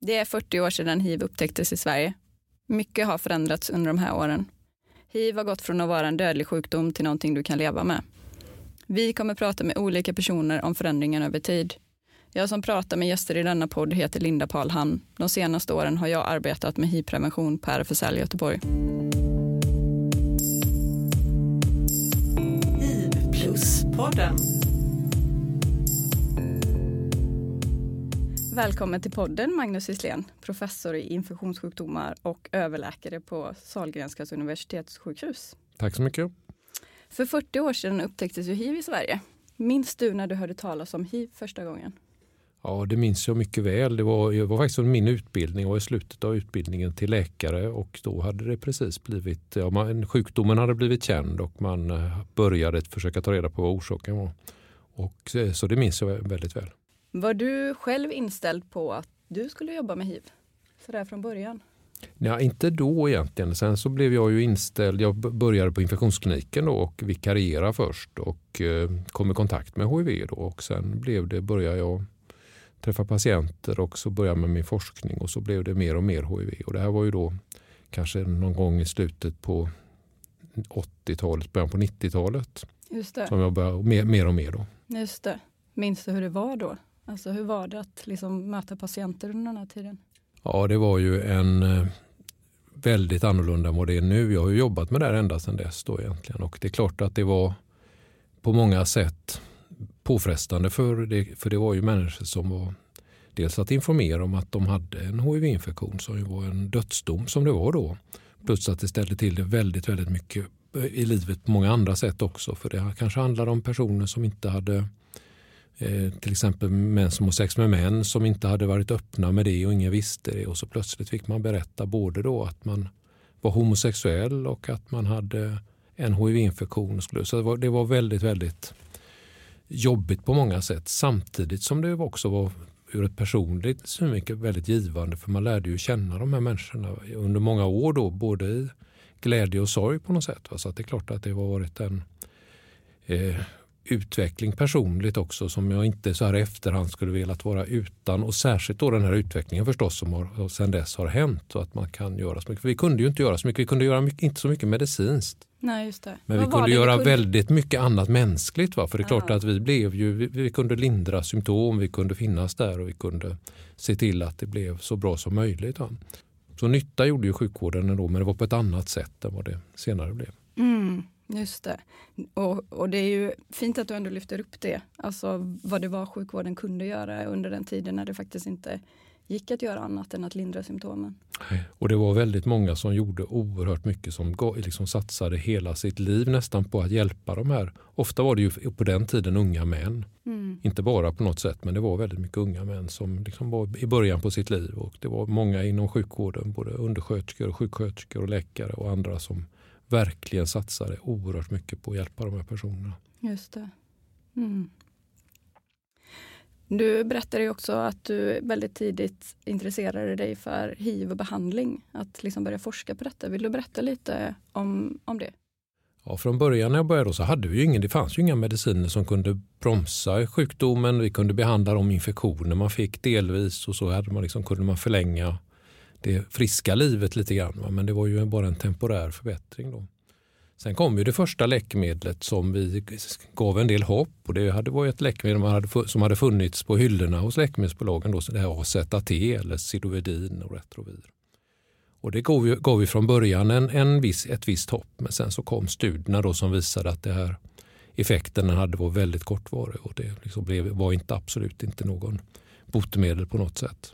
Det är 40 år sedan hiv upptäcktes i Sverige. Mycket har förändrats under de här åren. Hiv har gått från att vara en dödlig sjukdom till någonting du kan leva med. Vi kommer prata med olika personer om förändringen över tid. Jag som pratar med gäster i denna podd heter Linda Palhan. De senaste åren har jag arbetat med hivprevention på RFSL Göteborg. hiv podden Välkommen till podden Magnus Islén, professor i infektionssjukdomar och överläkare på Sahlgrenskas universitetssjukhus. Tack så mycket. För 40 år sedan upptäcktes ju hiv i Sverige. Minns du när du hörde talas om hiv första gången? Ja, det minns jag mycket väl. Det var, det var faktiskt min utbildning och i slutet av utbildningen till läkare och då hade det precis blivit, ja, man, sjukdomen hade blivit känd och man eh, började försöka ta reda på vad orsaken var. Och, eh, så det minns jag väldigt väl. Var du själv inställd på att du skulle jobba med hiv? Sådär från början? Ja, inte då egentligen. Sen så blev jag ju inställd. Jag började på infektionskliniken då och vikarierade först och eh, kom i kontakt med HIV. Då och sen blev det, började jag träffa patienter och så började med min forskning och så blev det mer och mer HIV. Och det här var ju då kanske någon gång i slutet på 80-talet, början på 90-talet. Just det. Som jag började mer, mer och mer. Då. Just det. Minns du hur det var då? Alltså hur var det att liksom möta patienter under den här tiden? Ja, det var ju en eh, väldigt annorlunda än vad det är nu. Jag har ju jobbat med det här ända sedan dess då egentligen och det är klart att det var på många sätt påfrestande för det, för det var ju människor som var dels att informera om att de hade en HIV-infektion som ju var en dödsdom som det var då. Plus att det ställde till det väldigt, väldigt mycket eh, i livet på många andra sätt också. För det kanske handlade om personer som inte hade Eh, till exempel män som har sex med män som inte hade varit öppna med det och ingen visste det. Och så plötsligt fick man berätta både då att man var homosexuell och att man hade en HIV-infektion. Så det var, det var väldigt, väldigt jobbigt på många sätt. Samtidigt som det också var ur ett personligt synvinkel väldigt givande för man lärde ju känna de här människorna under många år då både i glädje och sorg på något sätt. Så det är klart att det har varit en eh, utveckling personligt också som jag inte så här i efterhand skulle velat vara utan. Och särskilt då den här utvecklingen förstås som har, sedan dess har hänt och att man kan göra så mycket. För vi kunde ju inte göra så mycket. Vi kunde göra mycket, inte så mycket medicinskt. Nej, just det. Men Vad vi kunde göra kunde- väldigt mycket annat mänskligt. Va? För det är klart Ja. att vi blev ju, vi, vi kunde lindra symptom, vi kunde finnas där och vi kunde se till att det blev så bra som möjligt. Va? Så nytta gjorde ju sjukvården ändå, men det var på ett annat sätt än vad det senare blev. Mm, just det. Och, och det är ju fint att du ändå lyfter upp det. Alltså vad det var sjukvården kunde göra under den tiden när det faktiskt inte gick att göra annat än att lindra symptomen. Och det var väldigt många som gjorde oerhört mycket som liksom satsade hela sitt liv nästan på att hjälpa de här. Ofta var det ju på den tiden unga män. Mm. Inte bara på något sätt men det var väldigt mycket unga män som liksom var i början på sitt liv. Och det var många inom sjukvården, både undersköterskor, och sjuksköterskor och läkare och andra som verkligen satsade oerhört mycket på att hjälpa de här personerna. Just det. Mm. Du berättade ju också att du väldigt tidigt intresserade dig för hiv och behandling. Att liksom börja forska på detta. Vill du berätta lite om, om det? Ja, från början när jag började så hade vi ingen, det fanns ju inga mediciner som kunde bromsa sjukdomen. Vi kunde behandla de infektioner man fick delvis och så hade man liksom, kunde man förlänga det friska livet lite grann. va. Men det var ju bara en temporär förbättring. Då. Sen kom ju det första läkemedlet som vi gav en del hopp. Och det hade var ett läkemedel som hade funnits på hyllorna hos läkemedelsbolagen. Då, så det här AZT eller Sidovedin och Retrovir. Och det gav ju, gav ju från början en, en viss, ett visst hopp men sen så kom studierna då som visade att det här effekten hade var väldigt kortvarig och det liksom blev, var inte absolut inte någon botemedel på något sätt.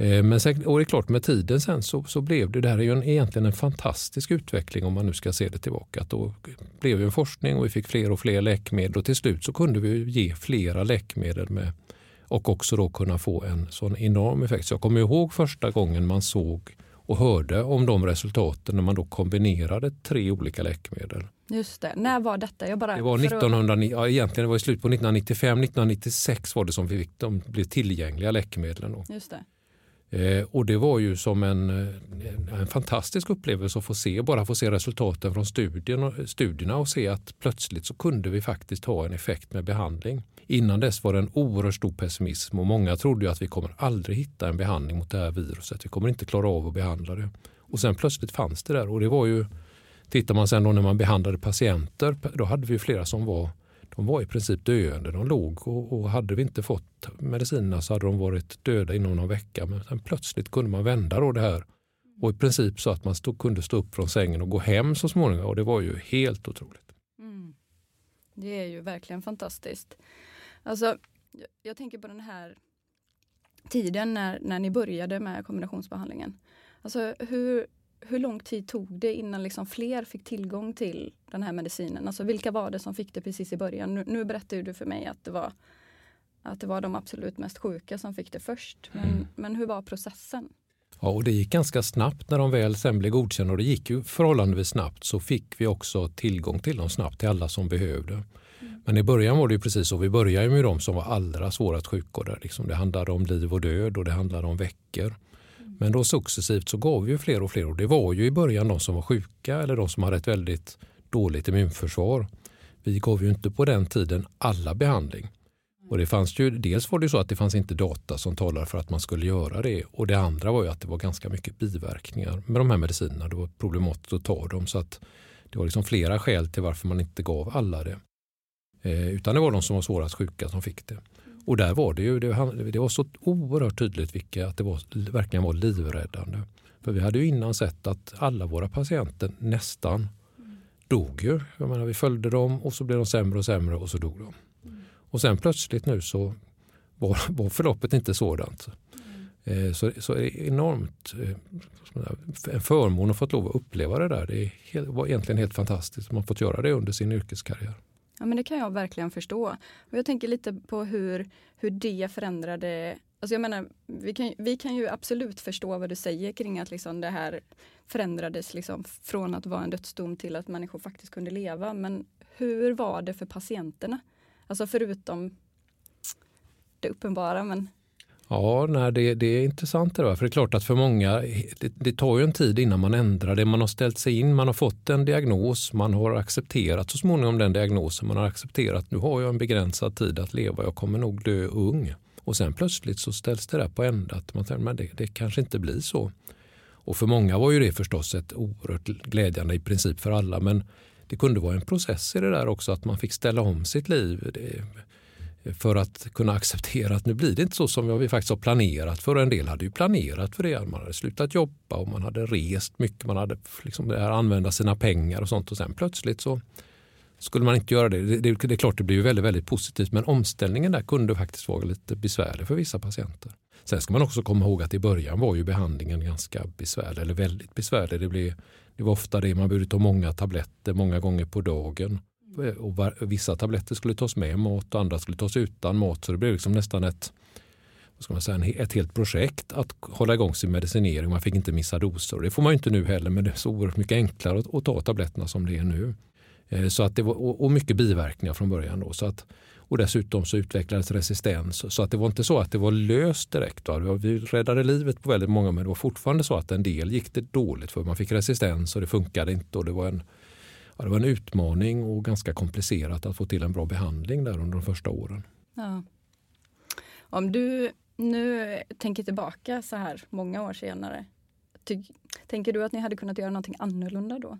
Eh, Men sen, och det är klart med tiden sen så, så blev det, det här är ju en, egentligen en fantastisk utveckling om man nu ska se det tillbaka. Att då blev det en forskning och vi fick fler och fler läkemedel och till slut så kunde vi ju ge flera läkemedel med och också då kunna få en sån enorm effekt. Så jag kommer ihåg första gången man såg och hörde om de resultaten när man då kombinerade tre olika läkemedel. Just det. När var detta? Jag bara, Det var för att- 1900, ja, egentligen det var i slutet på 1995, 1996 var det som vi fick, de blev tillgängliga läkemedlen. Då. Just det. Eh, och det var ju som en, eh, en fantastisk upplevelse att få se, bara få se resultaten från studien, studierna och se att plötsligt så kunde vi faktiskt ha en effekt med behandling. Innan dess var det en oerhört stor pessimism och många trodde ju att vi kommer aldrig hitta en behandling mot det här viruset. Vi kommer inte klara av att behandla det. Och sen plötsligt fanns det där och det var ju, tittar man sen då när man behandlade patienter, då hade vi flera som var de var i princip döende. De låg och, och, hade vi inte fått medicinerna så hade de varit döda inom någon vecka. Men sen plötsligt kunde man vända då det här. Och i princip så att man stod, kunde stå upp från sängen och gå hem så småningom. Och det var ju helt otroligt. Mm. Det är ju verkligen fantastiskt. Alltså, jag, jag tänker på den här tiden när, när ni började med kombinationsbehandlingen. Alltså hur, hur lång tid tog det innan liksom fler fick tillgång till den här medicinen? Alltså vilka var det som fick det precis i början? Nu, nu berättar du för mig att det var att det var de absolut mest sjuka som fick det först. Men, mm. men hur var processen? Ja, och det gick ganska snabbt när de väl sen blev godkända och det gick ju förhållandevis snabbt så fick vi också tillgång till dem snabbt till alla som behövde. Mm. Men i början var det ju precis så. Vi började med de som var allra svårast sjuka. Där liksom det handlade om liv och död och det handlade om veckor. Men då successivt så gav vi fler och fler och det var ju i början de som var sjuka eller de som hade ett väldigt dåligt immunförsvar. Vi gav ju inte på den tiden alla behandling. Och det fanns ju, dels var det så att det fanns inte data som talar för att man skulle göra det och det andra var ju att det var ganska mycket biverkningar med de här medicinerna. Det var problematiskt att ta dem så att det var liksom flera skäl till varför man inte gav alla det. Eh, utan det var de som var svårast sjuka som fick det. Och där var det ju, det, det var så oerhört tydligt vilka, att det var, verkligen var livräddande. För vi hade ju innan sett att alla våra patienter nästan dog ju. Jag menar, vi följde dem och så blev de sämre och sämre och så dog de. Och sen plötsligt nu så var, var förloppet inte sådant. Mm. Så, så är det enormt eh, en förmån att få lov att uppleva det där. Det helt, var egentligen helt fantastiskt. Man fått göra det under sin yrkeskarriär. Ja, men det kan jag verkligen förstå. Och jag tänker lite på hur, hur det förändrade Alltså jag menar, vi kan, vi kan ju absolut förstå vad du säger kring att liksom det här förändrades liksom från att vara en dödsdom till att människor faktiskt kunde leva. Men hur var det för patienterna? Alltså förutom det uppenbara. Men... Ja, nej, det, det är intressant det där. För det är klart att för många, det, det, tar ju en tid innan man ändrar det. Man har ställt sig in, man har fått en diagnos, man har accepterat så småningom den diagnosen. Man har accepterat, nu har jag en begränsad tid att leva, jag kommer nog dö ung. Och sen plötsligt så ställs det där på ända att man tänker, men det, det kanske inte blir så. Och för många var ju det förstås ett oerhört glädjande i princip för alla. Men det kunde vara en process i det där också att man fick ställa om sitt liv. Det, för att kunna acceptera att nu blir det inte så som vi faktiskt har planerat. För en del hade ju planerat för det. Man hade slutat jobba och man hade rest mycket. Man hade liksom det här, använda sina pengar och sånt. Och sen plötsligt så skulle man inte göra det. Det, det, det är klart det blir ju väldigt, väldigt positivt men omställningen där kunde faktiskt vara lite besvärlig för vissa patienter. Sen ska man också komma ihåg att i början var ju behandlingen ganska besvärlig eller väldigt besvärlig. Det, blev, det var ofta det man behövde ta många tabletter många gånger på dagen. Eh, och var, vissa tabletter skulle tas med mat och andra skulle tas utan mat. Så det blev liksom nästan ett, vad ska man säga, ett helt projekt att hålla igång sin medicinering. Man fick inte missa doser. Det får man inte nu heller men det är så oerhört mycket enklare att, att ta tabletterna som det är nu. Eh, så att det var, och mycket biverkningar från början. Då, så att, och dessutom så utvecklades resistens. Så att det var inte så att det var löst direkt. Då. Vi räddade livet på väldigt många men det var fortfarande så att en del gick det dåligt för. Man fick resistens och det funkade inte. Och det, var en, ja, det var en utmaning och ganska komplicerat att få till en bra behandling där under de första åren. Ja. Om du nu tänker tillbaka så här många år senare. Tänker du att ni hade kunnat göra någonting annorlunda då?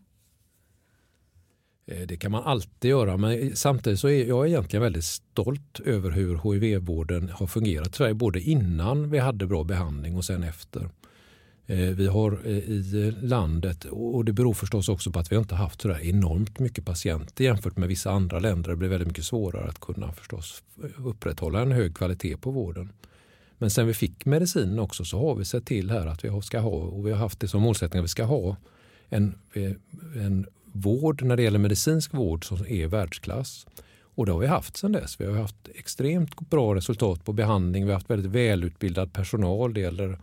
Eh, det kan man alltid göra men samtidigt så är jag egentligen väldigt stolt över hur HIV-vården har fungerat i Sverige både innan vi hade bra behandling och sen efter. Eh, vi har eh, i landet, och det beror förstås också på att vi inte haft så enormt mycket patienter jämfört med vissa andra länder. Det blir väldigt mycket svårare att kunna förstås upprätthålla en hög kvalitet på vården. Men sen vi fick medicinen också så har vi sett till här att vi ska ha, och vi har haft det som målsättning att vi ska ha en, eh, en vård när det gäller medicinsk vård som är världsklass. Och det har vi haft sedan dess. Vi har haft extremt bra resultat på behandling. Vi har haft väldigt välutbildad personal. Det gäller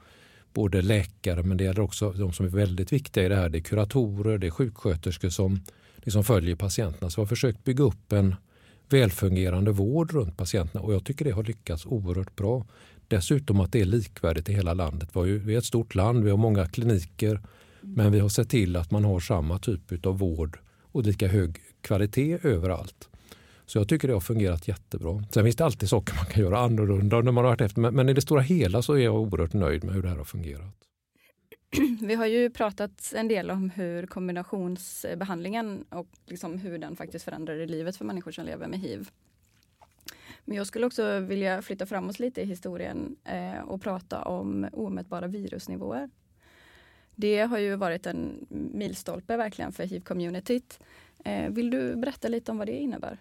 både läkare men det gäller också de som är väldigt viktiga i det här. Det är kuratorer, det är sjuksköterskor som liksom följer patienterna. Så vi har försökt bygga upp en välfungerande vård runt patienterna och jag tycker det har lyckats oerhört bra. Dessutom att det är likvärdigt i hela landet. Vi är ett stort land, vi har många kliniker men vi har sett till att man har samma typ av vård och lika hög kvalitet överallt. Så jag tycker det har fungerat jättebra. Sen finns det alltid saker man kan göra annorlunda när man har varit efter. Men i det stora hela så är jag oerhört nöjd med hur det här har fungerat. Vi har ju pratat en del om hur kombinationsbehandlingen och liksom hur den faktiskt förändrade livet för människor som lever med hiv. Men jag skulle också vilja flytta fram oss lite i historien eh, och prata om omätbara virusnivåer. Det har ju varit en milstolpe verkligen för hiv-communityt. Eh, vill du berätta lite om vad det innebär?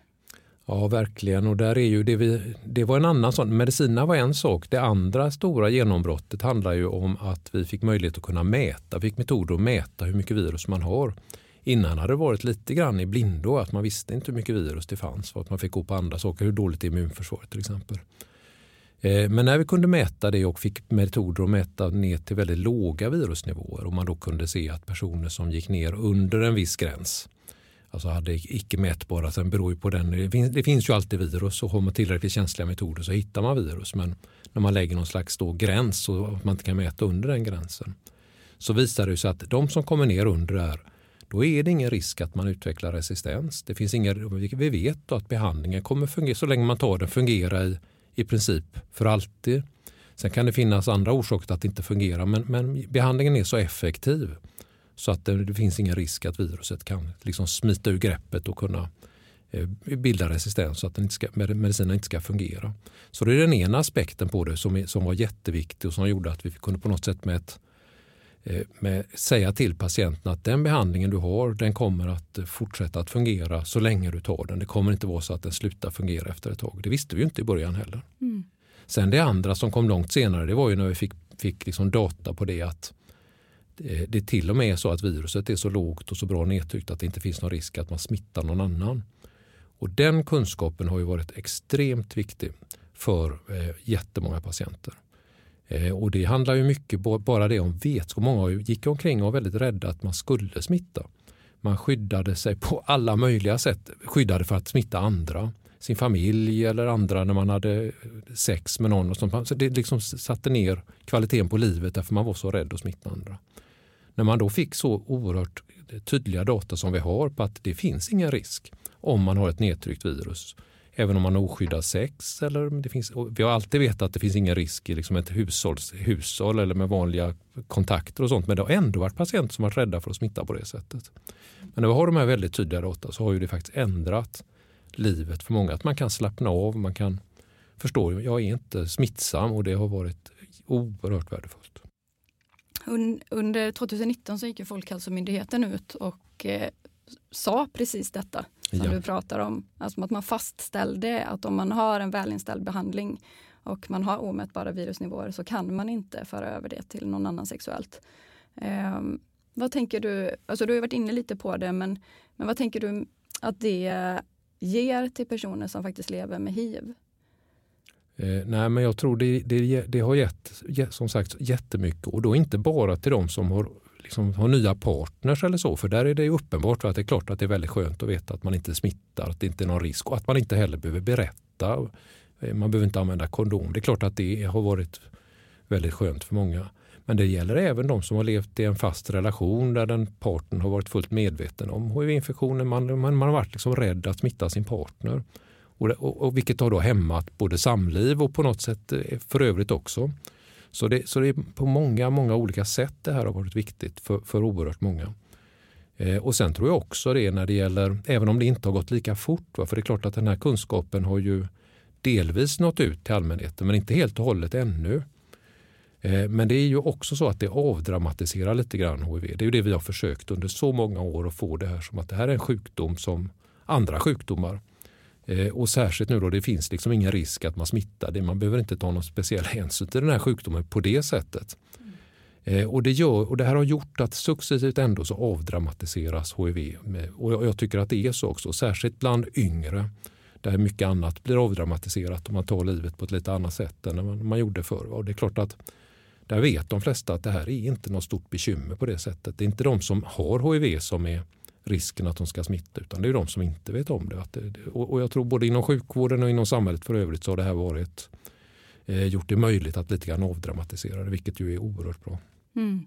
Ja, verkligen. Och där är ju det, vi, det var en annan sån. Medicinerna var en sak. Det andra stora genombrottet handlar ju om att vi fick möjlighet att kunna mäta. Vi fick metoder att mäta hur mycket virus man har. Innan hade det varit lite grann i blindo, att man visste inte hur mycket virus det fanns. För att man fick gå på andra saker, hur dåligt är immunförsvaret till exempel. Eh, men när vi kunde mäta det och fick metoder att mäta ner till väldigt låga virusnivåer och man då kunde se att personer som gick ner under en viss gräns alltså hade icke mätbara, sen beror ju på den, det finns, det finns ju alltid virus och har man tillräckligt känsliga metoder så hittar man virus. Men när man lägger någon slags då gräns så att man inte kan mäta under den gränsen så visar det sig att de som kommer ner under det här då är det ingen risk att man utvecklar resistens. Det finns ingen, vi vet att behandlingen kommer fungera så länge man tar den fungera i, i princip för alltid. Sen kan det finnas andra orsaker till att det inte fungerar men, men behandlingen är så effektiv så att det, det, finns ingen risk att viruset kan liksom smita ur greppet och kunna eh, bilda resistens så att den inte ska, medicinen inte ska fungera. Så det är den ena aspekten på det som, är, som var jätteviktig och som gjorde att vi kunde på något sätt med ett Eh, med säga till patienten att den behandlingen du har den kommer att fortsätta att fungera så länge du tar den. Det kommer inte vara så att den slutar fungera efter ett tag. Det visste vi inte i början heller. Mm. Sen det andra som kom långt senare det var ju när vi fick, fick liksom data på det att Eh, det, till och med är så att viruset är så lågt och så bra nedtryckt att det inte finns någon risk att man smittar någon annan. Och Den kunskapen har ju varit extremt viktig för eh, jättemånga patienter. Eh, och det handlar ju mycket bara det om vetskap. Många gick omkring och var väldigt rädda att man skulle smitta. Man skyddade sig på alla möjliga sätt. Skyddade för att smitta andra. Sin familj eller andra när man hade sex med någon. Och sånt. Så det liksom satte ner kvaliteten på livet därför man var så rädd att smitta andra. När man då fick så oerhört tydliga data som vi har på att det finns ingen risk om man har ett nedtryckt virus även om man har oskyddat sex. Eller det finns, vi har alltid vetat att det finns ingen risk i liksom ett hushålls, hushåll eller med vanliga kontakter och sånt. Men det har ändå varit patienter som varit rädda för att smitta på det sättet. Men när vi har de här väldigt tydliga data så har ju det faktiskt ändrat livet för många. Att man kan slappna av, man kan förstå att jag är inte smittsam och det har varit oerhört värdefullt. Under 2019 så gick Folkhälsomyndigheten ut och eh, sa precis detta som ja. du pratar om. Alltså att man fastställde att om man har en välinställd behandling och man har omätbara virusnivåer så kan man inte föra över det till någon annan sexuellt. Um, vad tänker du, alltså du har varit inne lite på det, men, men vad tänker du att det ger till personer som faktiskt lever med hiv? Eh, nej, men jag tror det, det, det har gett, som sagt jättemycket och då inte bara till de som har liksom har nya partners eller så. För där är det uppenbart att det är klart att det är väldigt skönt att veta att man inte smittar, att det inte är någon risk och att man inte heller behöver berätta. Eh, man behöver inte använda kondom. Det är klart att det har varit väldigt skönt för många. Men det gäller även de som har levt i en fast relation där den partnern har varit fullt medveten om hiv-infektionen. Man, man, man, har varit liksom rädd att smitta sin partner. Och, och, och vilket har då hämmat både samliv och på något sätt eh, för övrigt också. Så det, så det är på många, många olika sätt det här har varit viktigt för, för oerhört många. Eh, och sen tror jag också det när det gäller, även om det inte har gått lika fort, va, för det är klart att den här kunskapen har ju delvis nått ut till allmänheten men inte helt och hållet ännu. Eh, men det är ju också så att det avdramatiserar lite grann HIV. Det är ju det vi har försökt under så många år att få det här som att det här är en sjukdom som andra sjukdomar. Eh, och särskilt nu då det finns liksom ingen risk att man smittar. det. Man behöver inte ta någon speciell hänsyn till den här sjukdomen på det sättet. Eh, och, det gör, och det här har gjort att successivt ändå så avdramatiseras HIV. Och jag tycker att det är så också, särskilt bland yngre där mycket annat blir avdramatiserat och man tar livet på ett lite annat sätt än man, man gjorde förr. Och det är klart att där vet de flesta att det här är inte något stort bekymmer på det sättet. Det är inte de som har HIV som är risken att de ska smitta utan det är de som inte vet om det. och jag tror både inom sjukvården och inom samhället för övrigt så har det här varit eh, gjort det möjligt att lite grann avdramatisera det, vilket ju är oerhört bra. Mm.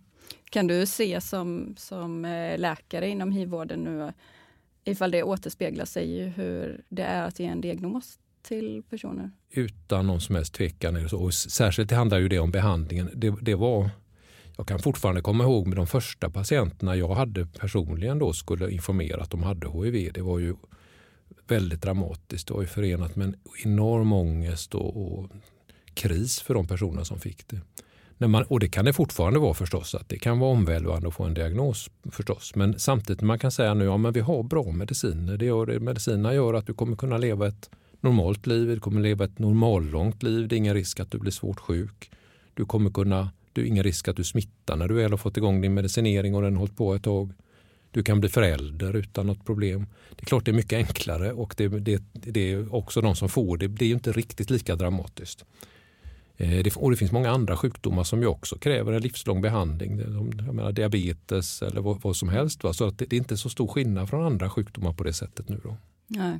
Kan du se som, som eh, läkare inom hiv-vården nu ifall det återspeglar sig i hur det är att ge en diagnos till personer? Utan någon som helst tvekan. Och särskilt handlar ju det om behandlingen. Det, det var, jag kan fortfarande komma ihåg med de första patienterna jag hade personligen då skulle informera att de hade HIV. Det var ju väldigt dramatiskt. Det var ju förenat med en enorm ångest och, och kris för de personer som fick det. När man, och det kan det fortfarande vara förstås. att Det kan vara omvälvande att få en diagnos förstås. Men samtidigt man kan säga nu ja, men vi har bra mediciner. Det gör, medicinerna gör att du kommer kunna leva ett normalt liv. Du kommer leva ett normallångt liv. Det är ingen risk att du blir svårt sjuk. Du kommer kunna, det är ingen risk att du smittar när du väl har fått igång din medicinering och den har hållit på ett tag. Du kan bli förälder utan något problem. Det är klart det är mycket enklare och det, det, det är också de som får det. Det är inte riktigt lika dramatiskt. Eh, det, och det finns många andra sjukdomar som ju också kräver en livslång behandling. Jag menar, diabetes eller vad, vad som helst. Va? Så att det, det, är inte så stor skillnad från andra sjukdomar på det sättet nu. Då. Nej.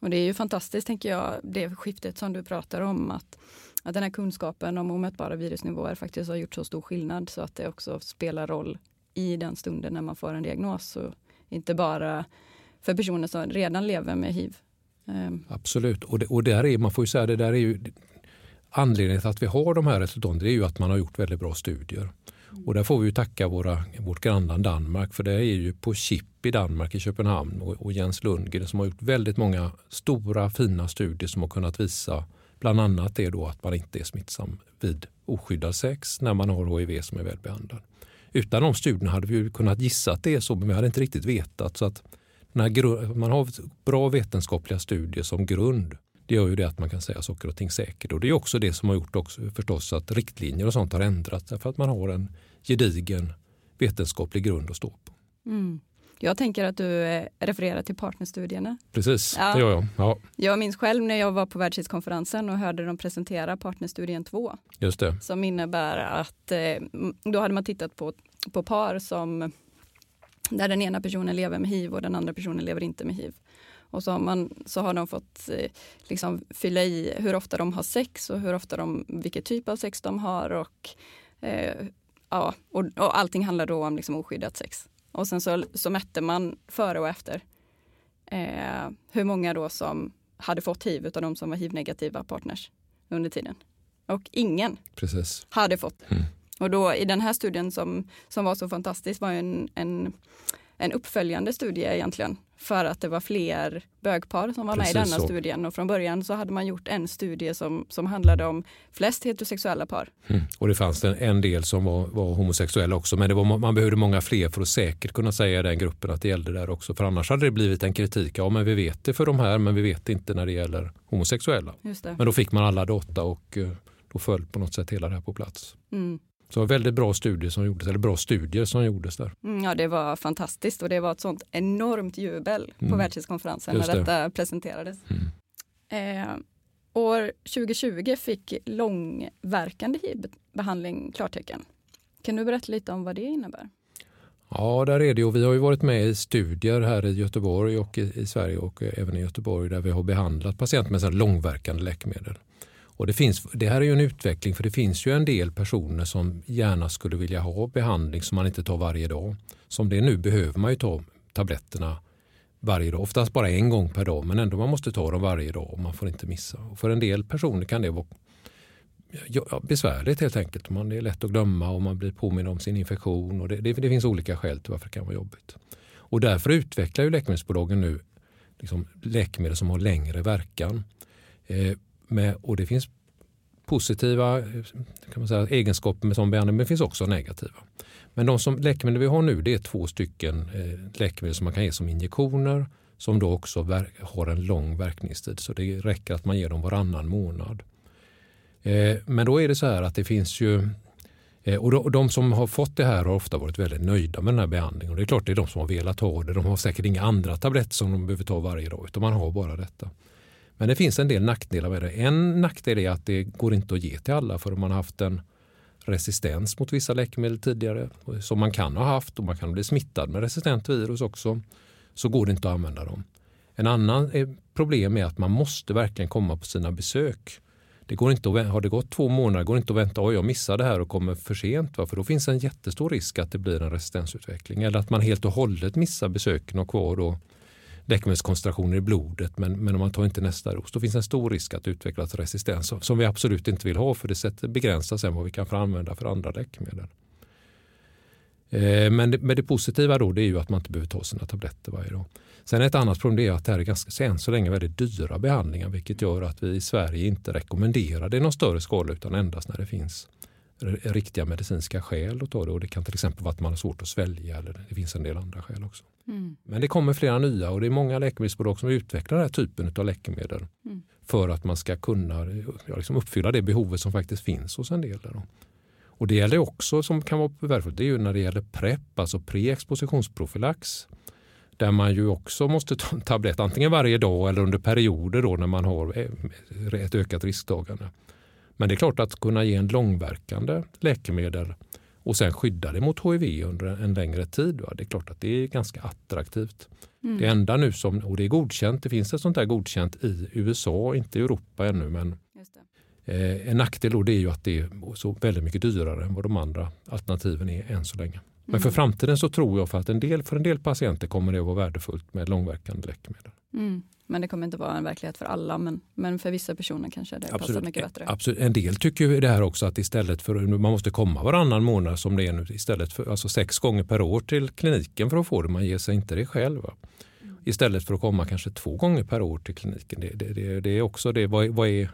Och det är ju fantastiskt, tänker jag, det skiftet som du pratar om. Att, att den här kunskapen om omätbara virusnivåer faktiskt har gjort så stor skillnad så att det också spelar roll i den stunden när man får en diagnos. Så inte bara för personer som redan lever med hiv. Ehm. Absolut, och, det, och där är, man får ju säga det där är ju anledningen till att vi har de här resultaten är ju att man har gjort väldigt bra studier. Och där får vi tacka våra, vårt grannland Danmark för det är ju på CHIP i Danmark i Köpenhamn och, och Jens Lundgren som har gjort väldigt många stora fina studier som har kunnat visa bland annat det då att man inte är smittsam vid oskyddad sex när man har HIV som är välbehandlad. Utan de studierna hade vi kunnat gissa att det är så men vi hade inte riktigt vetat. Så att när man har bra vetenskapliga studier som grund det gör ju det att man kan säga saker och ting säkert. Och det är också det som har gjort också förstås att riktlinjer och sånt har ändrats därför att man har en gedigen vetenskaplig grund att stå på. Mm. Jag tänker att du eh, refererar till partnerstudierna. Precis, ja. det gör jag. Ja. Jag minns själv när jag var på världshivskonferensen och hörde dem presentera partnerstudien 2. Just det. Som innebär att eh, då hade man tittat på, på par som där den ena personen lever med hiv och den andra personen lever inte med hiv. Och så har, man, så har de fått eh, liksom fylla i hur ofta de har sex och hur ofta de, vilken typ av sex de har. Och, eh, ja, och, och allting handlar då om liksom oskyddat sex. Och sen så, så mätte man före och efter eh, hur många då som hade fått hiv av de som var hiv-negativa partners under tiden. Och ingen Precis. hade fått. Mm. Och då i den här studien som, som var så fantastisk var en, en, en uppföljande studie egentligen för att det var fler bögpar som var Precis med i denna så. studien. Och från början så hade man gjort en studie som, som handlade om flest heterosexuella par. Mm. Och det fanns en, en del som var, var homosexuella också, men det var, man behövde många fler för att säkert kunna säga i den gruppen att det gällde där också. För annars hade det blivit en kritik. Ja, men vi vet det för de här, men vi vet inte när det gäller homosexuella. Men då fick man alla data och eh, då föll på något sätt hela det här på plats. Mm. Så väldigt bra studier som gjordes, eller bra studier som gjordes där. Mm, ja, det var fantastiskt och det var ett sånt enormt jubel på mm. världshivskonferensen när detta det. presenterades. Mm. Eh, år 2020 fick långverkande hiv-behandling klartecken. Kan du berätta lite om vad det innebär? Ja, där är det och vi har ju varit med i studier här i Göteborg och i, i Sverige och även i Göteborg där vi har behandlat patienter med långverkande läkemedel. Och det, finns, det här är ju en utveckling för det finns ju en del personer som gärna skulle vilja ha behandling som man inte tar varje dag. Som det är nu behöver man ju ta tabletterna varje dag, oftast bara en gång per dag men ändå man måste ta dem varje dag och man får inte missa. Och för en del personer kan det vara ja, besvärligt helt enkelt. Man, det är lätt att glömma och man blir påmind om sin infektion. Och det, det, det, finns olika skäl till varför det kan vara jobbigt. Och därför utvecklar ju läkemedelsbolagen nu liksom läkemedel som har längre verkan. Eh, med, och det finns positiva eh, kan man säga, egenskaper med sån behandling men det finns också negativa. Men de som, läkemedel vi har nu det är två stycken eh, läkemedel som man kan ge som injektioner som då också har en lång verkningstid. Så det räcker att man ger dem varannan månad. Eh, men då är det så här att det finns ju eh, och de som har fått det här har ofta varit väldigt nöjda med den här behandlingen. Och det är klart det är de som har velat ha det. De har säkert inga andra tabletter som de behöver ta varje dag utan man har bara detta. Men det finns en del nackdelar med det. En nackdel är att det går inte att ge till alla för man har haft en resistens mot vissa läkemedel tidigare som man kan ha haft och man kan bli smittad med resistent virus också så går det inte att använda dem. En annan eh, problem är att man måste verkligen komma på sina besök. Det går inte att, har det gått två månader går det inte att vänta, och jag missar det här och kommer för sent. Va? För då finns en jättestor risk att det blir en resistensutveckling. Eller att man helt och hållet missar besöken och kvar då läkemedelskoncentrationer i blodet men, men om man tar inte nästa dos då finns en stor risk att utveckla resistens som vi absolut inte vill ha för det sätter begränsar sen vad vi kan få använda för andra läkemedel. Eh, men, det, men det positiva då det är ju att man inte behöver ta sina tabletter varje dag. Sen ett annat problem är att det här är ganska, än så länge väldigt dyra behandlingar vilket gör att vi i Sverige inte rekommenderar det i någon större skala utan endast när det finns riktiga medicinska skäl att ta det. Och det kan till exempel vara att man har svårt att svälja eller det finns en del andra skäl också. Mm. Men det kommer flera nya och det är många läkemedelsbolag som utvecklar den här typen av läkemedel mm. för att man ska kunna ja, liksom uppfylla det behovet som faktiskt finns hos en del. Där och det gäller också, som kan vara värdefullt, det är ju när det gäller PREP, alltså preexpositionsprofylax. Där man ju också måste ta en tablett antingen varje dag eller under perioder då när man har eh, ett ökat risktagande. Men det är klart att kunna ge en långverkande läkemedel och sen skydda det mot hiv under en längre tid. Va? Det är klart att det är ganska attraktivt. Mm. Det enda nu som, och det är godkänt, det finns ett sånt där godkänt i USA, inte i Europa ännu, men eh, en nackdel då det är ju att det är så väldigt mycket dyrare än vad de andra alternativen är än så länge. Men mm. för framtiden så tror jag för att en del, för en del patienter kommer det att vara värdefullt med långverkande läkemedel. Mm. Men det kommer inte vara en verklighet för alla. Men, men för vissa personer kanske det absolut, passar mycket bättre. Absolut. En del tycker det här också att istället för man måste komma varannan månad som det är nu istället för alltså sex gånger per år till kliniken för att få det. Man ger sig inte det själv. Mm. Istället för att komma kanske två gånger per år till kliniken. Det, det, det, det är också det. Vad, vad är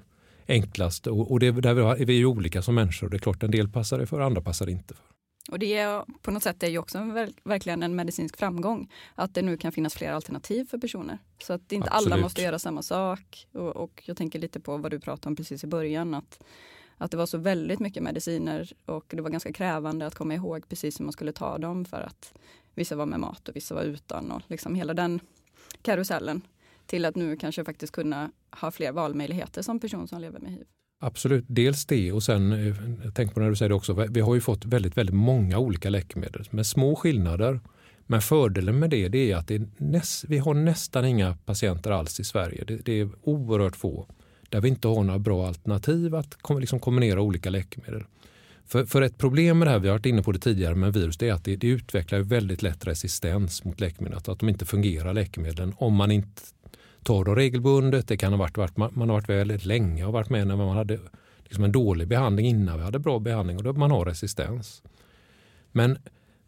enklast? Och, och det, där är vi ju olika som människor. Det är klart en del passar det för, andra passar det inte för. Och det är på något sätt är ju också en, verkligen en medicinsk framgång att det nu kan finnas fler alternativ för personer. Så att inte Absolut. alla måste göra samma sak. Och, och, jag tänker lite på vad du pratade om precis i början. Att, att det var så väldigt mycket mediciner och det var ganska krävande att komma ihåg precis hur man skulle ta dem för att vissa var med mat och vissa var utan och liksom hela den karusellen till att nu kanske faktiskt kunna ha fler valmöjligheter som person som lever med hiv. Absolut, dels det och sen, eh, tänk på när du säger det också, vi har ju fått väldigt, väldigt många olika läkemedel med små skillnader. Men fördelen med det, det är att det är näst, vi har nästan inga patienter alls i Sverige. Det, det, är oerhört få där vi inte har några bra alternativ att liksom kombinera olika läkemedel. För, för ett problem med det här, vi har varit inne på det tidigare med virus, det är att det, det utvecklar väldigt lätt resistens mot läkemedel. Att de inte fungerar läkemedlen om man inte tar dem regelbundet. Det kan ha varit, varit, man har varit väldigt länge och varit med när man hade liksom en dålig behandling innan vi hade bra behandling och då man har resistens. Men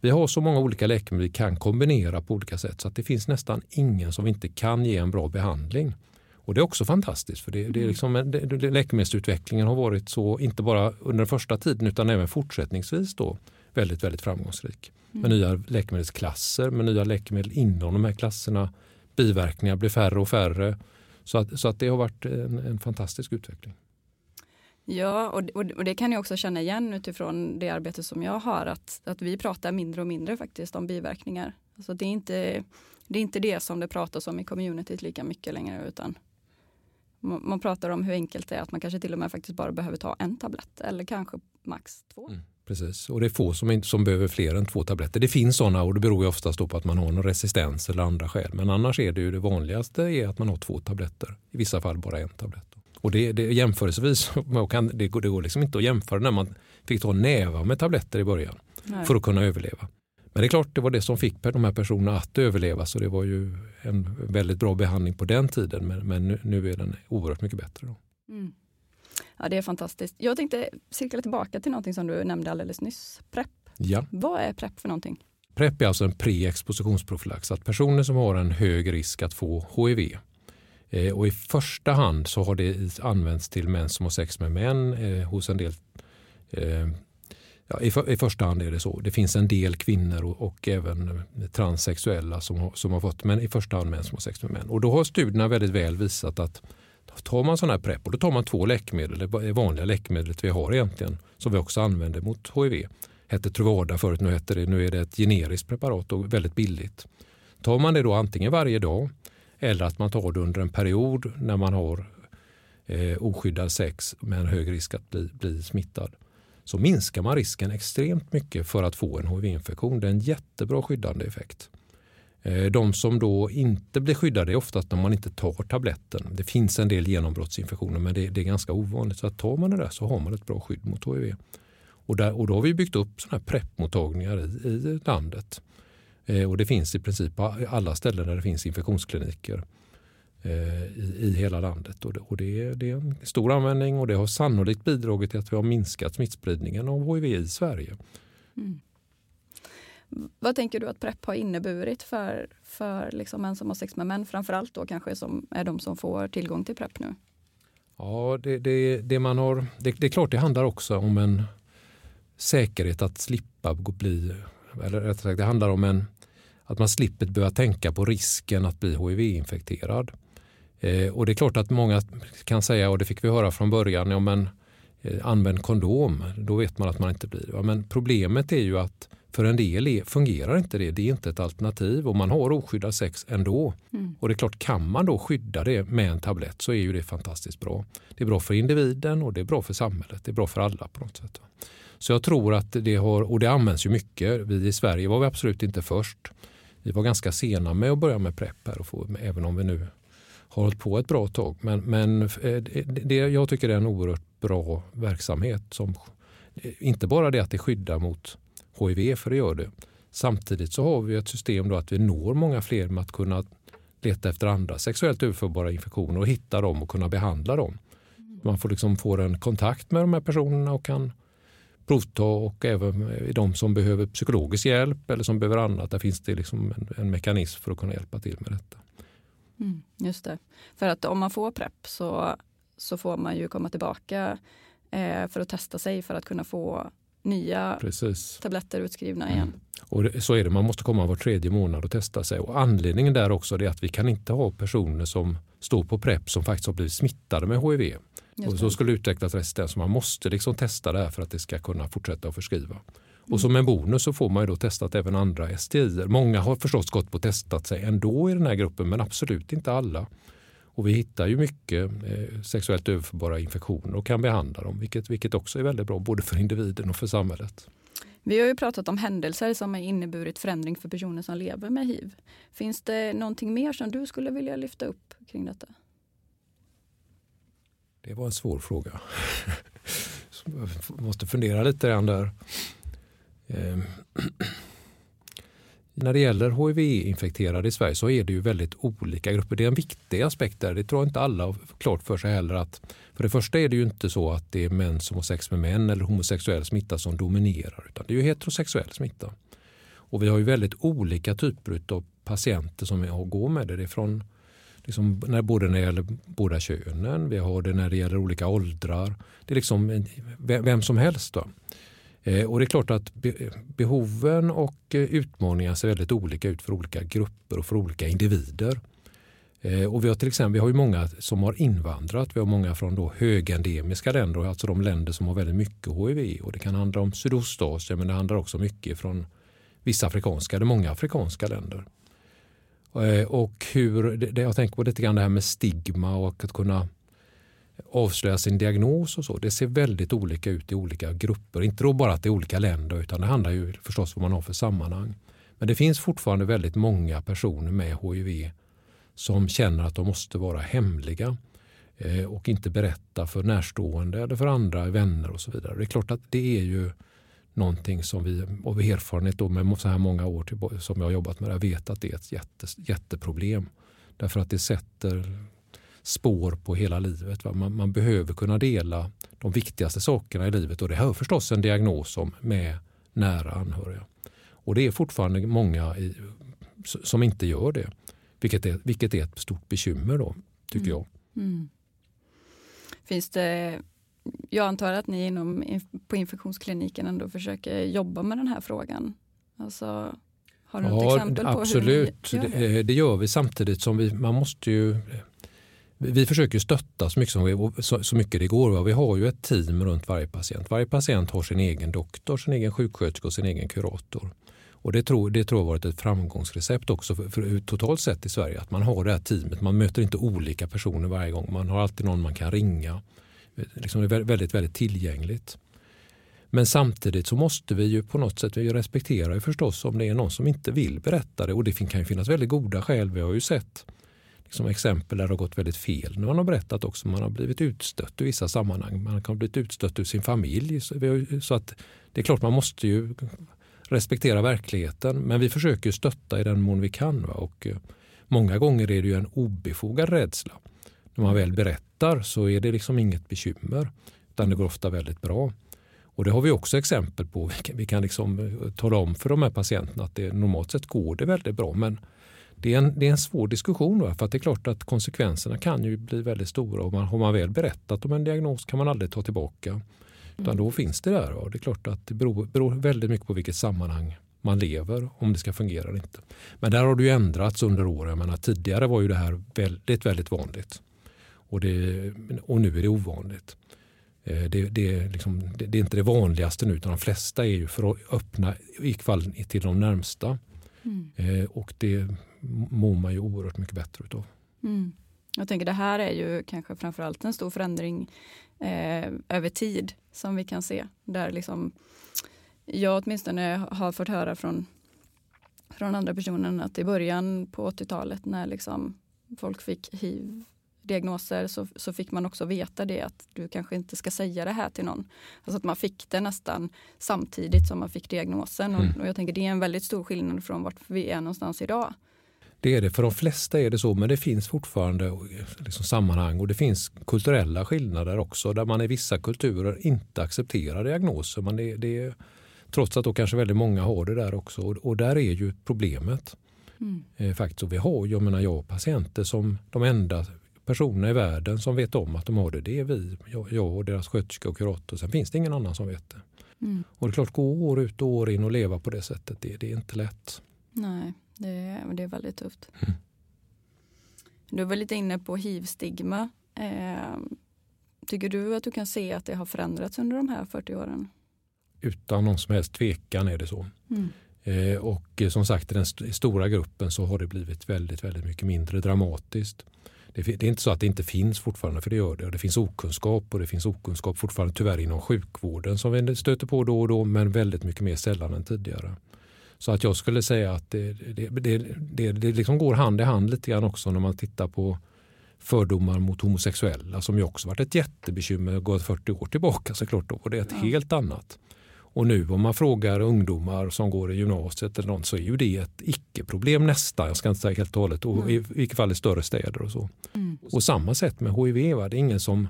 vi har så många olika läkemedel vi kan kombinera på olika sätt så att det finns nästan ingen som inte kan ge en bra behandling. Och Det är också fantastiskt för det, det är mm. liksom, det, läkemedelsutvecklingen har varit så, inte bara under den första tiden utan även fortsättningsvis då, väldigt, väldigt framgångsrik. Med mm. nya läkemedelsklasser, med nya läkemedel inom de här klasserna biverkningar blir färre och färre. Så att, så att det har varit en, en fantastisk utveckling. Ja, och, och, det kan jag också känna igen utifrån det arbete som jag har, att, att vi pratar mindre och mindre faktiskt om biverkningar. Alltså det, är inte, det är inte det som det pratas om i communityt lika mycket längre, utan man, man pratar om hur enkelt det är att man kanske till och med faktiskt bara behöver ta en tablett eller kanske max två. Mm. Precis, och det är få som, som behöver fler än två tabletter. Det finns sådana och det beror ju oftast på att man har någon resistens eller andra skäl. Men annars är det ju det vanligaste är att man har två tabletter. I vissa fall bara en tablett. Och det, det jämförelsevis, kan, det, går, det går liksom inte att jämföra när man fick ta näva med tabletter i början Nej. för att kunna överleva. Men det är klart, det var det som fick de här personerna att överleva så det var ju en väldigt bra behandling på den tiden men, men nu, nu är den oerhört mycket bättre. Då. Mm. Ja, det är fantastiskt. Jag tänkte cirkla tillbaka till någonting som du nämnde alldeles nyss. PREP. Ja. Vad är PREP för någonting? PREP är alltså en pre-expositionsprofylax. Att personer som har en hög risk att få HIV eh, och i första hand så har det använts till män som har sex med män eh, hos en del eh, Ja, i, för, i, första hand är det så. Det finns en del kvinnor och, och även transsexuella som har, som har fått, men i första hand män som har sex med män. Och då har studierna väldigt väl visat att tar man sådana här PREP och då tar man två läkemedel, det vanliga läkemedlet vi har egentligen, som vi också använder mot HIV. Hette Truvada förut, nu, heter det, nu är det ett generiskt preparat och väldigt billigt. Tar man det då antingen varje dag eller att man tar det under en period när man har eh, oskyddad sex med en hög risk att bli, bli smittad så minskar man risken extremt mycket för att få en HIV-infektion. Det är en jättebra skyddande effekt. Eh, de som då inte blir skyddade är oftast när man inte tar tabletten. Det finns en del genombrottsinfektioner men det, det är ganska ovanligt. Så att tar man det där så har man ett bra skydd mot HIV. Och, där, och då har vi byggt upp sådana här PREP-mottagningar i, i landet. Eh, och det finns i princip på alla ställen där det finns infektionskliniker eh, i, i, hela landet. Och, det, och det, det, är en stor användning och det har sannolikt bidragit till att vi har minskat smittspridningen av HIV i Sverige. Mm. Vad tänker du att PREP har inneburit för, för liksom män som har sex med män? Framförallt då kanske som är de som får tillgång till PREP nu. Ja, det, det, det man har, det, det, är klart det handlar också om en säkerhet att slippa bli, eller rättare sagt det handlar om en, att man slipper behöva tänka på risken att bli HIV-infekterad. Eh, och det är klart att många kan säga, och det fick vi höra från början, ja men eh, använd kondom, då vet man att man inte blir det. Ja, men problemet är ju att för en del fungerar inte det. Det är inte ett alternativ och man har oskyddad sex ändå. Mm. Och det är klart, kan man då skydda det med en tablett så är ju det fantastiskt bra. Det är bra för individen och det är bra för samhället. Det är bra för alla på något sätt. Så jag tror att det har, och det används ju mycket. Vi i Sverige var vi absolut inte först. Vi var ganska sena med att börja med PREP här och få, även om vi nu har hållit på ett bra tag. Men, men eh, det, jag tycker det är en oerhört bra verksamhet. som Inte bara det att det skyddar mot HIV, för det gör det. Samtidigt så har vi ett system då att vi når många fler med att kunna leta efter andra sexuellt överförbara infektioner och hitta dem och kunna behandla dem. Man får liksom få en kontakt med de här personerna och kan provta och även de som behöver psykologisk hjälp eller som behöver annat. Där finns det liksom en, en mekanism för att kunna hjälpa till med detta. Mm, just det. För att om man får PREP så, så får man ju komma tillbaka eh, för att testa sig för att kunna få nya Precis. tabletter utskrivna mm. igen. Och det, så är det, man måste komma var tredje månad och testa sig. Och anledningen där också är att vi kan inte ha personer som står på PREP som faktiskt har blivit smittade med HIV. Och så skulle utvecklas resistens. Man måste liksom testa det här för att det ska kunna fortsätta att förskriva. Mm. Och som en bonus så får man ju då testat även andra STI. Många har förstås gått på testat sig ändå i den här gruppen men absolut inte alla. Och vi hittar ju mycket eh, sexuellt överförbara infektioner och kan behandla dem, vilket, vilket också är väldigt bra både för individen och för samhället. Vi har ju pratat om händelser som har inneburit förändring för personer som lever med hiv. Finns det någonting mer som du skulle vilja lyfta upp kring detta? Det var en svår fråga. Jag måste fundera lite grann där. När det gäller HIV-infekterade i Sverige så är det ju väldigt olika grupper. Det är en viktig aspekt där. Det tror inte alla har klart för sig heller. att För det första är det ju inte så att det är män som har sex med män eller homosexuell smitta som dominerar. utan Det är ju heterosexuell smitta. Och vi har ju väldigt olika typer av patienter som går med det. Det är från liksom, när, både när det gäller båda könen, vi har det när det gäller olika åldrar. Det är liksom vem som helst. Då. Eh, och det är klart att behoven och eh, utmaningar ser väldigt olika ut för olika grupper och för olika individer. Eh, och vi har till exempel vi har ju många som har invandrat. Vi har många från då högendemiska länder, alltså de länder som har väldigt mycket HIV. Och det kan handla om Sydostasien men det handlar också mycket från vissa afrikanska eller många afrikanska länder. Och hur, det, jag tänker på lite grann det här med stigma och att kunna avslöja sin diagnos och så. Det ser väldigt olika ut i olika grupper. Inte då bara att det är olika länder utan det handlar ju förstås om vad man har för sammanhang. Men det finns fortfarande väldigt många personer med HIV som känner att de måste vara hemliga eh, och inte berätta för närstående eller för andra vänner och så vidare. Det är klart att det är ju någonting som vi av erfarenhet då med så här många år till, som jag har jobbat med det vet att det är ett jätte, jätteproblem. Därför att det sätter spår på hela livet. Man, man, behöver kunna dela de viktigaste sakerna i livet och det har förstås en diagnos om med nära anhöriga. Och det är fortfarande många i, som inte gör det. Vilket är, vilket är ett stort bekymmer då, tycker mm. jag. Mm. Finns det, jag antar att ni inom, på infektionskliniken ändå försöker jobba med den här frågan. Alltså, har du ja, något exempel på absolut. hur ni gör det? det? Det gör vi samtidigt som vi, man måste ju vi försöker stötta så mycket, som vi, så, så mycket det går. Vi har ju ett team runt varje patient. Varje patient har sin egen doktor, sin egen sjuksköterska och sin egen kurator. Och det tror, det tror jag har varit ett framgångsrecept också för, för, totalt sett i Sverige. Att man har det här teamet. Man möter inte olika personer varje gång. Man har alltid någon man kan ringa. Liksom det är väldigt, väldigt tillgängligt. Men samtidigt så måste vi ju på något sätt vi respekterar ju förstås om det är någon som inte vill berätta det. Och det kan ju finnas väldigt goda skäl. Vi har ju sett liksom exempel där det har gått väldigt fel när man har berättat också. Man har blivit utstött i vissa sammanhang. Man kan ha blivit utstött ur sin familj. Så att det är klart man måste ju respektera verkligheten. Men vi försöker stötta i den mån vi kan. Va? Och eh, många gånger är det ju en obefogad rädsla. När man väl berättar så är det liksom inget bekymmer. Utan det går ofta väldigt bra. Och det har vi också exempel på. Vi kan, vi kan liksom eh, tala om för de här patienterna att det normalt sett går det väldigt bra. Men det är en, det är en svår diskussion. Va? För att det är klart att konsekvenserna kan ju bli väldigt stora. Och man, har man väl berättat om en diagnos kan man aldrig ta tillbaka. Utan då finns det där. Och det är klart att det beror, beror, väldigt mycket på vilket sammanhang man lever, om det ska fungera eller inte. Men där har det ju ändrats under åren. Menar, tidigare var ju det här väldigt, väldigt vanligt. Och, det, och nu är det ovanligt. Eh, det, det, liksom, det, det, är inte det vanligaste nu utan de flesta är ju för att öppna i fall till de närmsta. Mm. Eh, och det mår man ju oerhört mycket bättre utav. Mm. Jag tänker det här är ju kanske framförallt en stor förändring eh, över tid som vi kan se. Där liksom, jag åtminstone har fått höra från, från andra personer att i början på 80-talet när liksom folk fick hiv diagnoser så, så fick man också veta det att du kanske inte ska säga det här till någon. Alltså att man fick det nästan samtidigt som man fick diagnosen. Mm. Och, och, jag tänker det är en väldigt stor skillnad från vart vi är någonstans idag. Det är det, för de flesta är det så, men det finns fortfarande liksom sammanhang och det finns kulturella skillnader också där man i vissa kulturer inte accepterar diagnoser. Men det, det, trots att då kanske väldigt många har det där också och, och där är ju problemet. Mm. Eh, faktiskt. Och vi har, jag menar jag, patienter som de enda personerna i världen som vet om att de har det, det är vi, jag, jag och deras sköterska och kurator. Sen finns det ingen annan som vet det. Mm. Och det är klart, gå år ut och år in och leva på det sättet, det, det är inte lätt. Nej, det är, det är väldigt tufft. Mm. Du var lite inne på hiv-stigma. Eh, tycker du att du kan se att det har förändrats under de här 40 åren? Utan någon som helst tvekan är det så. Mm. Eh, och som sagt i den st stora gruppen så har det blivit väldigt, väldigt mycket mindre dramatiskt. Det, det, är inte så att det inte finns fortfarande, för det gör det. Och det finns okunskap och det finns okunskap fortfarande tyvärr inom sjukvården som vi stöter på då och då, men väldigt mycket mer sällan än tidigare. Så att jag skulle säga att det, det, det, det, det liksom går hand i hand lite grann också när man tittar på fördomar mot homosexuella som ju också varit ett jättebekymmer går 40 år tillbaka såklart. Då, och det är ett ja. helt annat. Och nu om man frågar ungdomar som går i gymnasiet eller något så är ju det ett icke-problem nästan. Jag ska inte säga helt och hållet. Och mm. I vilket fall i större städer och så. Mm. Och samma sätt med HIV. Va? Det är ingen som,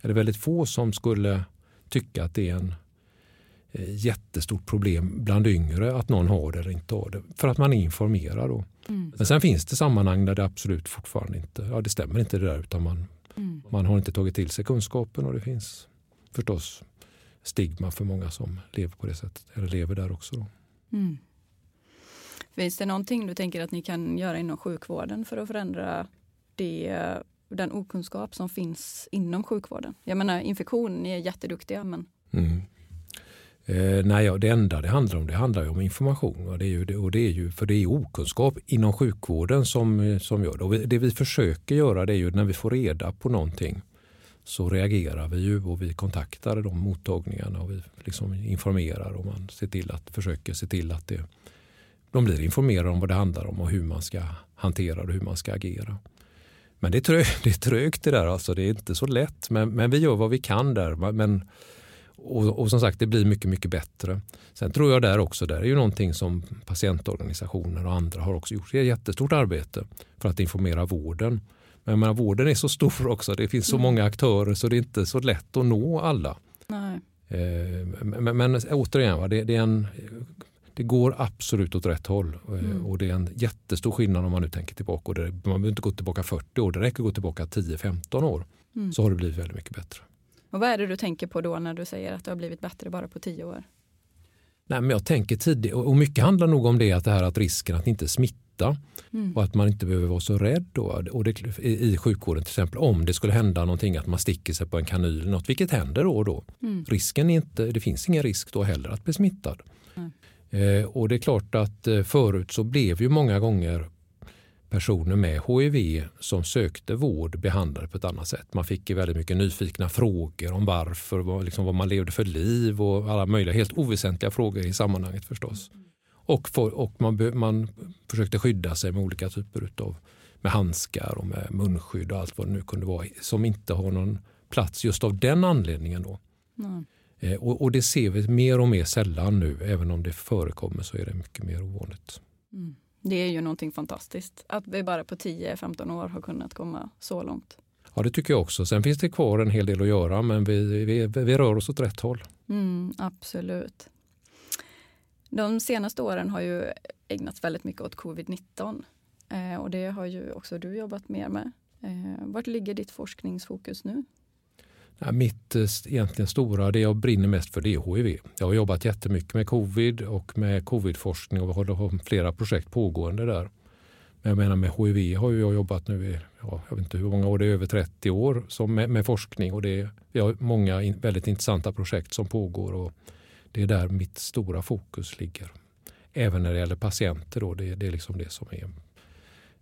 eller väldigt få som skulle tycka att det är en jättestort problem bland yngre att någon har det eller inte har det. För att man är informerad. Då. Mm. Men sen finns det sammanhang där det absolut fortfarande inte, ja det stämmer inte det där utan man, mm. man har inte tagit till sig kunskapen och det finns förstås stigma för många som lever på det sättet, eller lever där också. Mm. Finns det någonting du tänker att ni kan göra inom sjukvården för att förändra det, den okunskap som finns inom sjukvården? Jag menar infektion, ni är jätteduktiga men... Eh, nej, ja, det enda det handlar om det handlar om information. Och det är ju, och det är ju, för det är okunskap inom sjukvården som, eh, som gör det. Och det vi försöker göra det är ju när vi får reda på någonting så reagerar vi ju och vi kontaktar de mottagningarna och vi liksom informerar och man ser till att, försöker se till att det, de blir informerade om vad det handlar om och hur man ska hantera det och hur man ska agera. Men det är, trögt, det är trögt det där, alltså. det är inte så lätt. Men, men vi gör vad vi kan där. Men, och, och, som sagt, det blir mycket, mycket bättre. Sen tror jag där också, där är ju någonting som patientorganisationer och andra har också gjort. Ett jättestort arbete för att informera vården. Men menar, vården är så stor också. Det finns så mm. många aktörer så det är inte så lätt att nå alla. Nej. Eh, men, men återigen, det, det, en, det går absolut åt rätt håll. Eh, mm. Och det är en jättestor skillnad om man nu tänker tillbaka. Man behöver inte gå tillbaka 40 år, det räcker att gå tillbaka 10-15 år. Mm. Så har det blivit väldigt mycket bättre. Och vad är det du tänker på då när du säger att det har blivit bättre bara på 10 år? Nej, men jag tänker tidigt, och mycket handlar nog om det att det här att risken att inte smitta mm. och att man inte behöver vara så rädd då, och det, i, i sjukvården till exempel om det skulle hända någonting att man sticker sig på en kanyl något, vilket händer då och då. Mm. Risken inte, det finns ingen risk då heller att bli smittad. Mm. Eh, och det är klart att eh, förut så blev ju många gånger personer med HIV som sökte vård behandlade på ett annat sätt. Man fick väldigt mycket nyfikna frågor om varför, vad, liksom vad man levde för liv och alla möjliga helt oväsentliga frågor i sammanhanget förstås. Och, för, och man, man försökte skydda sig med olika typer av med handskar och med munskydd och allt vad det nu kunde vara som inte har någon plats just av den anledningen. Då. Mm. Eh, och, och, det ser vi mer och mer sällan nu. Även om det förekommer så är det mycket mer ovanligt. Mm. Det är ju någonting fantastiskt att vi bara på 10-15 år har kunnat komma så långt. Ja, det tycker jag också. Sen finns det kvar en hel del att göra, men vi, vi, vi rör oss åt rätt håll. Mm, absolut. De senaste åren har ju ägnats väldigt mycket åt covid-19 eh, och det har ju också du jobbat mer med. Eh, vart ligger ditt forskningsfokus nu? Ja, mitt eh, egentligen stora, det jag brinner mest för det är HIV. Jag har jobbat jättemycket med covid och med covidforskning och vi har flera projekt pågående där. Men jag menar med HIV har jag jobbat nu i, ja, jag vet inte hur många år, det är över 30 år som med, med forskning och det, vi har många in, väldigt intressanta projekt som pågår och det är där mitt stora fokus ligger. Även när det gäller patienter då, det, det är liksom det som är.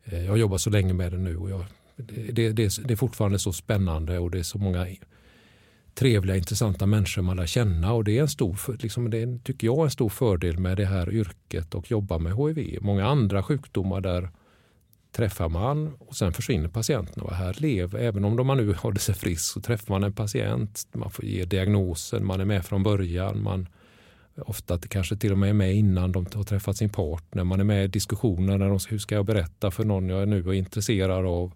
Eh, jag har jobbat så länge med det nu och jag, det, det, det är fortfarande så spännande och det är så många trevliga, intressanta människor man lär känna. Och det är en stor, liksom, det tycker jag en stor fördel med det här yrket och jobba med HIV. Många andra sjukdomar där träffar man och sen försvinner patienten. Och här lever, även om man nu håller sig frisk så träffar man en patient, man får ge diagnosen, man är med från början. Man, ofta kanske till och med är med innan de har träffat sin partner. Man är med i diskussioner, när de, hur ska jag berätta för någon jag nu är intresserad av?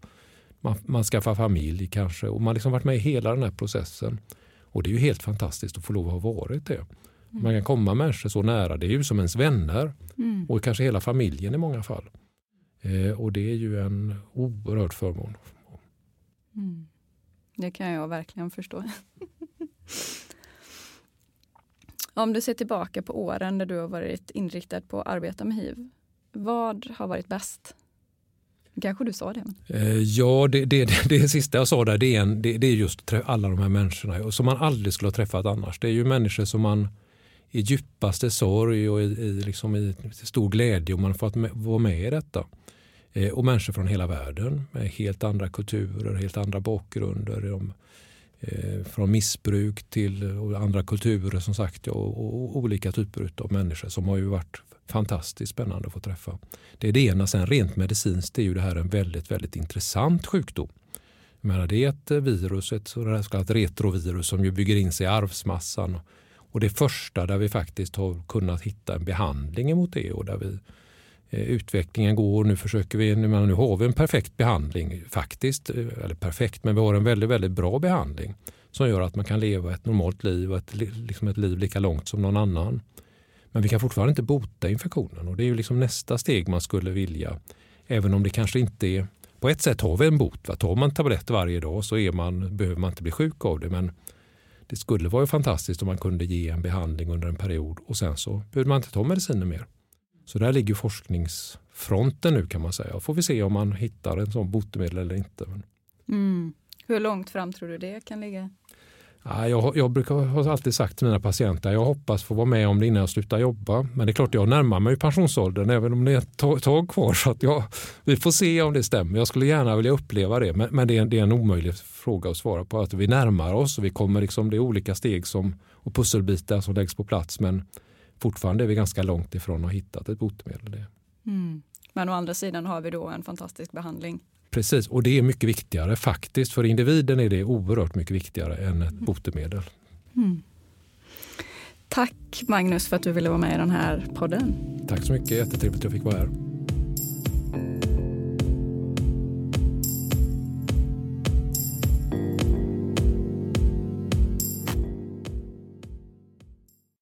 Man, man skaffar familj kanske och man liksom varit med i hela den här processen. Och det är ju helt fantastiskt att få lov att ha varit det. Mm. Man kan komma människor så nära, det är ju som ens vänner mm. och kanske hela familjen i många fall. Eh, och det är ju en oerhörd förmån. Mm. Det kan jag verkligen förstå. Om du ser tillbaka på åren där du har varit inriktad på att arbeta med hiv, vad har varit bäst? Kanske du sa det? Eh, ja, det, det, det, det, sista jag sa där det är, en, det, det, är just alla de här människorna som man aldrig skulle ha träffat annars. Det är ju människor som man i djupaste sorg och i, i, liksom i stor glädje och man får att vara med i detta. Eh, och människor från hela världen med helt andra kulturer, helt andra bakgrunder. De, eh, från missbruk till andra kulturer som sagt och, och, och olika typer av människor som har ju varit fantastiskt spännande att få träffa. Det är det ena. Sen rent medicinskt är ju det här en väldigt, väldigt intressant sjukdom. Jag menar, det är ett eh, virus, ett så kallat retrovirus som ju bygger in sig i arvsmassan. Och det första där vi faktiskt har kunnat hitta en behandling emot det och där vi eh, utvecklingen går. Nu försöker vi, nu har vi en perfekt behandling faktiskt, eh, eller perfekt, men vi har en väldigt, väldigt bra behandling som gör att man kan leva ett normalt liv, ett, liksom ett liv lika långt som någon annan. Men vi kan fortfarande inte bota infektionen och det är ju liksom nästa steg man skulle vilja. Även om det kanske inte är, på ett sätt har vi en bot. Va? Tar man tabletter varje dag så är man, behöver man inte bli sjuk av det. Men det skulle vara fantastiskt om man kunde ge en behandling under en period och sen så behöver man inte ta mediciner mer. Så där ligger forskningsfronten nu kan man säga. Får vi se om man hittar en sån botemedel eller inte. Mm. Hur långt fram tror du det kan ligga? Jag, jag brukar ha alltid sagt till mina patienter jag hoppas få vara med om det innan jag slutar jobba. Men det är klart jag närmar mig pensionsåldern även om det är ett tag kvar. Så att jag, vi får se om det stämmer. Jag skulle gärna vilja uppleva det. Men, men det, är, det, är, en omöjlig fråga att svara på. Att vi närmar oss och vi kommer liksom, det är olika steg som, och pusselbitar som läggs på plats. Men fortfarande är vi ganska långt ifrån att ha hittat ett botemedel. Mm. Men å andra sidan har vi då en fantastisk behandling Precis, och det är mycket viktigare faktiskt. För individen är det oerhört mycket viktigare än ett botemedel. Mm. Tack Magnus för att du ville vara med i den här podden. Tack så mycket, jättetrevligt att jag fick vara här.